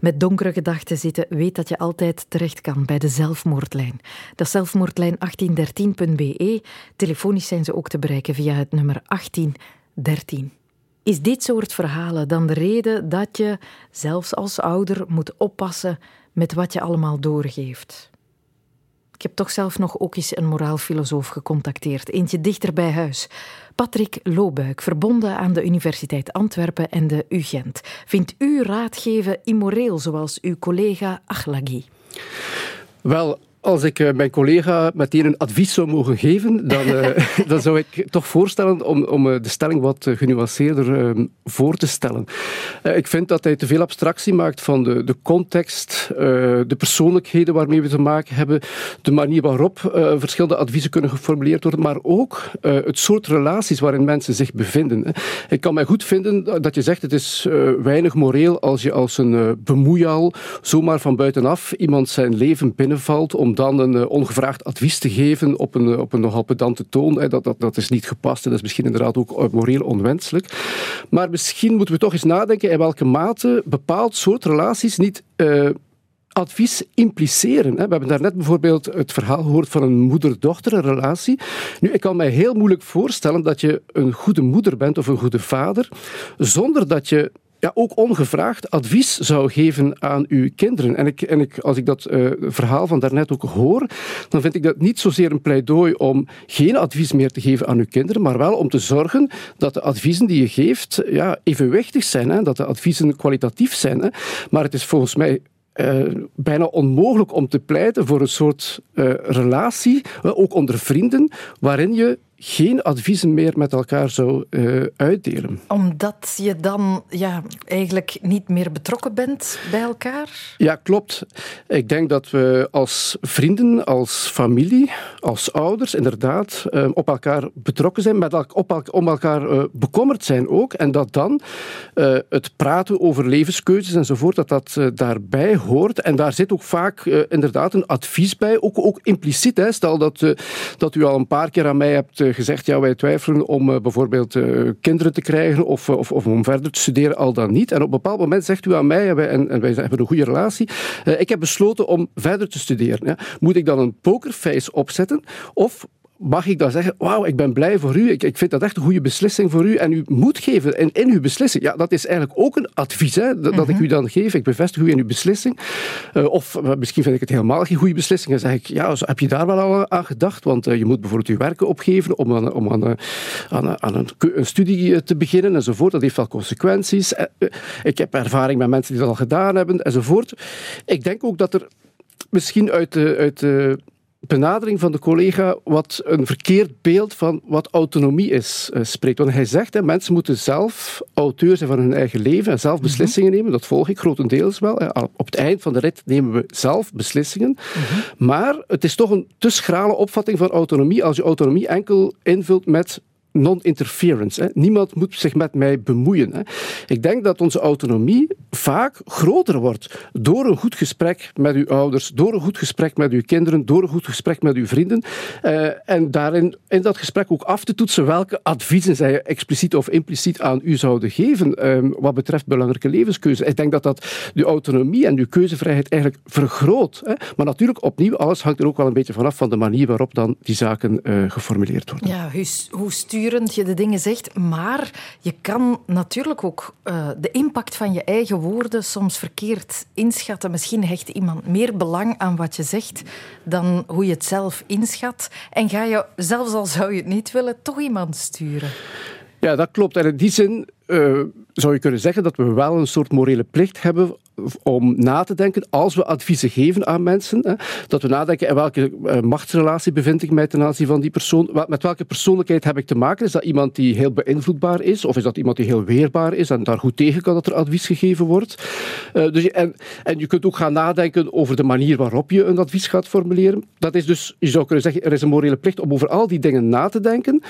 Speaker 1: met donkere gedachten zitten, weet dat je altijd terecht kan bij de zelfmoordlijn. Dat zelfmoordlijn 1813.be. Telefonisch zijn ze ook te bereiken via het nummer 1813. Is dit soort verhalen dan de reden dat je, zelfs als ouder, moet oppassen met wat je allemaal doorgeeft? Ik heb toch zelf nog ook eens een moraalfilosoof gecontacteerd, eentje dichter bij huis. Patrick Loobuik, verbonden aan de Universiteit Antwerpen en de UGent. Vindt u raadgeven immoreel, zoals uw collega Achlagi?
Speaker 16: Wel, als ik eh, mijn collega meteen een advies zou mogen geven, dan, uh, dan zou ik toch voorstellen om, om eh, de stelling wat genuanceerder uh, voor te stellen. ik vind dat hij te veel abstractie maakt van de, de context, de persoonlijkheden waarmee we te maken hebben, de manier waarop verschillende adviezen kunnen geformuleerd worden, maar ook het soort relaties waarin mensen zich bevinden. Ik kan mij goed vinden dat je zegt het is weinig moreel als je als een bemoeial zomaar van buitenaf iemand zijn leven binnenvalt om dan een uh, ongevraagd advies te geven op een, eh, op een nogal pedante toon, dat, dat, dat is niet gepast en dat is misschien inderdaad ook eh, moreel onwenselijk. Maar misschien moeten we toch eens nadenken in welke mate bepaald soort relaties niet advies impliceren. We hebben daarnet bijvoorbeeld het verhaal gehoord van een moeder-dochterrelatie. Nu, ik kan mij heel moeilijk voorstellen dat je een goede moeder bent of een goede vader, zonder dat je ja, ook ongevraagd advies zou geven aan uw kinderen. En, ik, en ik, als ik dat uh, verhaal van daarnet ook hoor, dan vind ik dat niet zozeer een pleidooi om geen advies meer te geven aan uw kinderen, maar wel om te zorgen dat de adviezen die je geeft ja, evenwichtig zijn, hè, dat de adviezen kwalitatief zijn. Hè. Maar het is volgens mij uh, bijna onmogelijk om te pleiten voor een soort uh, relatie, ook onder vrienden, waarin je geen adviezen meer met elkaar zou uh, uitdelen.
Speaker 1: Omdat je dan ja, eigenlijk niet meer betrokken bent bij elkaar?
Speaker 16: Ja, klopt. Ik denk dat we als vrienden, als familie, als ouders inderdaad uh, op elkaar betrokken zijn, met el op el om elkaar uh, bekommerd zijn ook. En dat dan het praten over levenskeuzes enzovoort, dat dat daarbij hoort. En daar zit ook vaak inderdaad een advies bij, ook, ook impliciet. Hè. Stel dat, dat u al een paar keer aan mij hebt eh, gezegd, ja, wij twijfelen om uh, bijvoorbeeld uh, kinderen te krijgen of, of, of, om verder te studeren, al dan niet. En op een bepaald moment zegt u aan mij, en wij, en wij hebben een goede relatie, ik heb besloten om verder te studeren. Ja. Moet ik dan een pokerface opzetten of mag ik dan zeggen, wauw, ik ben blij voor u, ik, ik vind dat echt een goede beslissing voor u en u moet geven in, in uw beslissing. Ja, dat is eigenlijk ook een advies hè, dat, ik mhm. u dan geef. Ik bevestig u in uw beslissing. Uh, of uh, misschien vind ik het helemaal geen goede beslissing en zeg ik, ja, heb je daar wel al aan gedacht? Want je moet bijvoorbeeld je werken opgeven om aan, om aan, aan, aan een, een, studie te beginnen enzovoort. Dat heeft wel consequenties. ik heb ervaring met mensen die dat al gedaan hebben enzovoort. Ik denk ook dat er misschien uit de, uit de benadering van de collega wat een verkeerd beeld van wat autonomie is uh, spreekt. Want hij zegt, hè, mensen moeten zelf auteur zijn van hun eigen leven en zelf mhm. beslissingen nemen. Dat volg ik grotendeels wel. Hè. Op het eind van de rit nemen we zelf beslissingen. Mhm. Maar het is toch een te schrale opvatting van autonomie als je autonomie enkel invult met non-interference. Niemand moet zich met mij bemoeien. Hè. Ik denk dat onze autonomie vaak groter wordt door een goed gesprek met uw ouders, door een goed gesprek met uw kinderen, door een goed gesprek met uw vrienden. Uh, en daarin in dat gesprek ook af te toetsen welke adviezen zij expliciet of impliciet aan u zouden geven um, wat betreft belangrijke levenskeuzes. Ik denk dat dat uw autonomie en uw keuzevrijheid eigenlijk vergroot. Hè. Maar natuurlijk, opnieuw, alles hangt er ook wel een beetje vanaf van de manier waarop dan die zaken uh, geformuleerd worden.
Speaker 1: Ja, hoe stuur je de dingen zegt, maar je kan natuurlijk ook uh, de impact van je eigen woorden soms verkeerd inschatten. Misschien hecht iemand meer belang aan wat je zegt dan hoe je het zelf inschat. En ga je, zelfs al zou je het niet willen, toch iemand sturen.
Speaker 16: Ja, dat klopt. En in die zin uh, zou je kunnen zeggen dat we wel een soort morele plicht hebben om na te denken, als we adviezen geven aan mensen, hè, dat we nadenken in welke uh, machtsrelatie bevind ik mij ten aanzien van die persoon, met welke persoonlijkheid heb ik te maken? Is dat iemand die heel beïnvloedbaar is, of is dat iemand die heel weerbaar is en daar goed tegen kan dat er advies gegeven wordt? Uh, dus, en, en je kunt ook gaan nadenken over de manier waarop je een advies gaat formuleren. Dat is dus, je zou kunnen zeggen, er is een morele plicht om over al die dingen na te denken,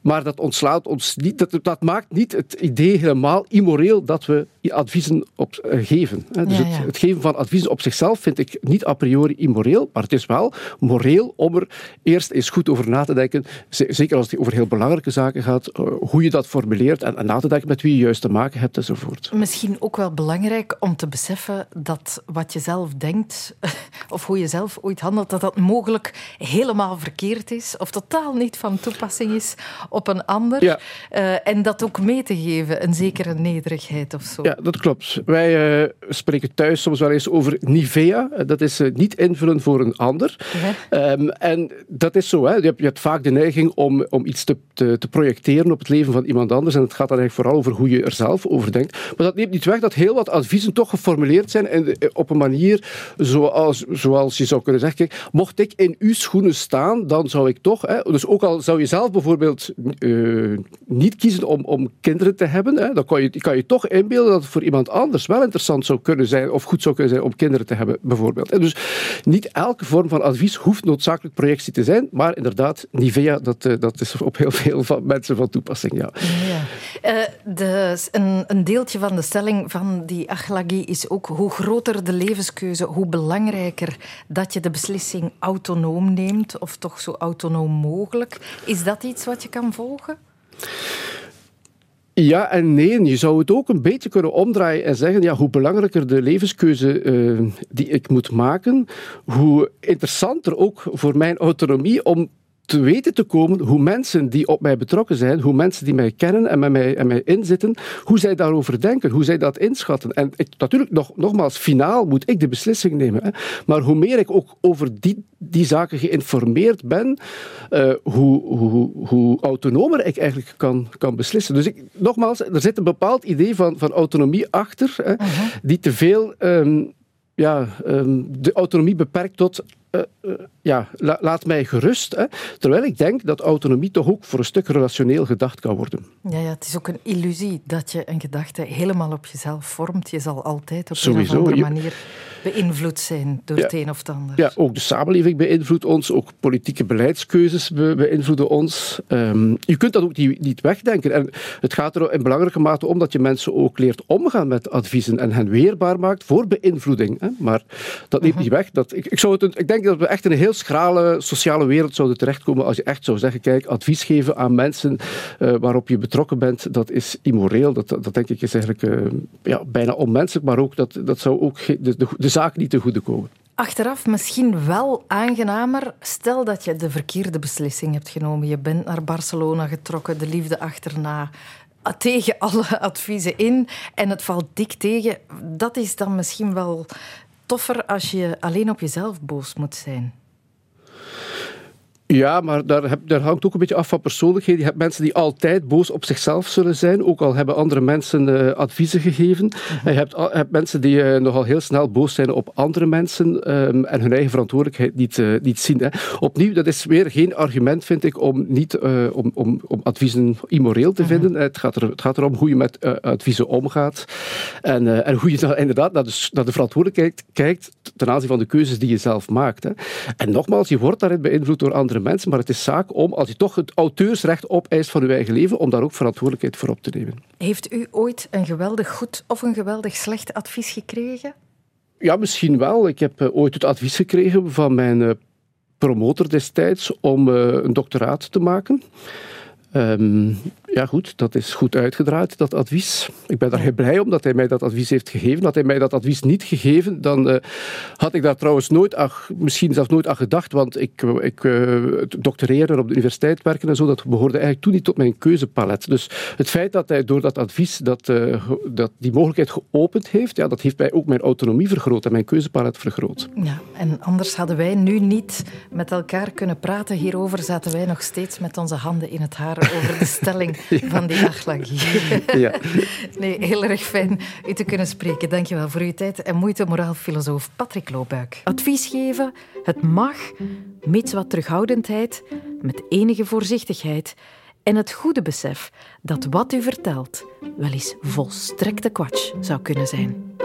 Speaker 16: maar dat ontslaat ons niet, dat, dat maakt niet het idee helemaal immoreel dat we adviezen op, uh, geven. Dus
Speaker 1: Ja, ja.
Speaker 16: Het, het geven van adviezen op zichzelf vind ik niet a priori immoreel, maar het is wel moreel om er eerst eens goed over na te denken, zeker als het over heel belangrijke zaken gaat, eh, hoe je dat formuleert en, en na te denken met wie je juist te maken hebt enzovoort.
Speaker 1: Misschien ook wel belangrijk om te beseffen dat wat je zelf denkt, of hoe je zelf ooit handelt, dat dat mogelijk helemaal verkeerd is, of totaal niet van toepassing is op een ander.
Speaker 16: Ja.
Speaker 1: Eh, en dat ook mee te geven, een zekere nederigheid of zo.
Speaker 16: Ja, dat klopt. Wij eh, spreken thuis soms wel eens over Nivea. Eh, Dat is eh, niet invullen voor een ander. Ehm, en dat is zo. Hè. Je, hebt, je hebt vaak de neiging om, om iets te, te, te projecteren op het leven van iemand anders. En het gaat dan eigenlijk vooral over hoe je er zelf over denkt. Maar dat neemt niet weg dat heel wat adviezen toch geformuleerd zijn de- op een manier zoals, zoals je zou kunnen zeggen. Kijk, mocht ik in uw schoenen staan, dan zou ik toch... Hè, dus ook al zou je zelf bijvoorbeeld eh, niet kiezen om, om kinderen te hebben, hè, dan kan je, kan je toch inbeelden dat het voor iemand anders wel interessant zou kunnen zijn of goed zou kunnen zijn om kinderen te hebben, bijvoorbeeld. En dus niet elke vorm van advies hoeft noodzakelijk projectie te zijn, maar inderdaad, Nivea, dat, eh, dat is op heel veel van mensen van toepassing, ja.
Speaker 1: Ja. Eh, een, een deeltje van de stelling van die achlagi is ook hoe groter de levenskeuze, hoe belangrijker dat je de beslissing autonoom neemt, of toch zo autonoom mogelijk. Is dat iets wat je kan volgen?
Speaker 16: Ja en nee. Je zou het ook een beetje kunnen omdraaien en zeggen, ja, hoe belangrijker de levenskeuze eh, die ik moet maken, hoe interessanter ook voor mijn autonomie om te weten te komen hoe mensen die op mij betrokken zijn, hoe mensen die mij kennen en met mij, en mij inzitten, hoe zij daarover denken, hoe zij dat inschatten. En ik, natuurlijk, nog, nogmaals, finaal moet ik de beslissing nemen. Hè. Maar hoe meer ik ook over die, die zaken geïnformeerd ben, eh, hoe, hoe, hoe autonomer ik eigenlijk kan, kan beslissen. Dus ik, nogmaals, er zit een bepaald idee van, van autonomie achter, hè, die te veel ehm, ja, ehm, de autonomie beperkt tot. eh, ja, la- laat mij gerust. Hè, terwijl ik denk dat autonomie toch ook voor een stuk relationeel gedacht kan worden.
Speaker 1: Ja, ja, het is ook een illusie dat je een gedachte helemaal op jezelf vormt. Je zal altijd op
Speaker 16: Sowieso,
Speaker 1: een of andere manier beïnvloed zijn door
Speaker 16: Ja.
Speaker 1: het een of het ander.
Speaker 16: Ja, ook de samenleving beïnvloedt ons, ook politieke beleidskeuzes be- beïnvloeden ons. Ehm, je kunt dat ook niet, niet wegdenken. En het gaat er in belangrijke mate om dat je mensen ook leert omgaan met adviezen en hen weerbaar maakt voor beïnvloeding. Hè. Maar dat neemt niet weg. Dat, ik, ik, zou het, een- ik denk dat we echt in een heel schrale sociale wereld zouden terechtkomen als je echt zou zeggen, kijk, advies geven aan mensen eh, waarop je betrokken bent, dat is immoreel. Dat, dat denk ik is eigenlijk eh, ja, bijna onmenselijk, maar ook dat, dat zou ook de, de, de zaak niet ten goede komen.
Speaker 1: Achteraf misschien wel aangenamer. Stel dat je de verkeerde beslissing hebt genomen. Je bent naar Barcelona getrokken, de liefde achterna. ah, Tegen alle adviezen in en het valt dik tegen. Dat is dan misschien wel toffer als je alleen op jezelf boos moet zijn.
Speaker 16: Ja, maar daar, heb, daar hangt ook een beetje af van persoonlijkheden. Je hebt mensen die altijd boos op zichzelf zullen zijn, ook al hebben andere mensen eh, adviezen gegeven. En je hebt, hebt mensen die eh, nogal heel snel boos zijn op andere mensen ehm, en hun eigen verantwoordelijkheid niet, eh, niet zien. Hè. Opnieuw, dat is weer geen argument, vind ik, om, niet, om, om, om adviezen immoreel te vinden. Het, gaat er, het gaat erom hoe je met adviezen omgaat en, en hoe je dan inderdaad naar de, naar de verantwoordelijkheid kijkt ten aanzien van de keuzes die je zelf maakt. Hè. En nogmaals, je wordt daarin beïnvloed door andere mensen, maar het is zaak om, als je toch het auteursrecht opeist van je eigen leven, om daar ook verantwoordelijkheid voor op te nemen.
Speaker 1: Heeft u ooit een geweldig goed of een geweldig slecht advies gekregen?
Speaker 16: Ja, misschien wel. Ik heb eh, ooit het advies gekregen van mijn eh, promotor destijds om eh, een doctoraat te maken. Ehm, ja, goed, dat is goed uitgedraaid, dat advies. Ik ben daar heel blij om dat hij mij dat advies heeft gegeven. Had hij mij dat advies niet gegeven, dan eh, had ik daar trouwens nooit, ach, misschien zelfs nooit aan gedacht, want ik, ik eh, doctoreren op de universiteit werken en zo, dat behoorde eigenlijk toen niet tot mijn keuzepalet. Dus het feit dat hij door dat advies dat, eh, dat die mogelijkheid geopend heeft, ja, dat heeft mij ook mijn autonomie vergroot en mijn keuzepalet vergroot.
Speaker 1: Ja, en anders hadden wij nu niet met elkaar kunnen praten hierover. Zaten wij nog steeds met onze handen in het haar over de stelling van die achlangie.
Speaker 16: Ja.
Speaker 1: Nee, heel erg fijn u te kunnen spreken. Dankjewel voor uw tijd en moeite, moraalfilosoof Patrick Loobuik. Advies geven, het mag, mits wat terughoudendheid, met enige voorzichtigheid en het goede besef dat wat u vertelt wel eens volstrekte kwatsch zou kunnen zijn.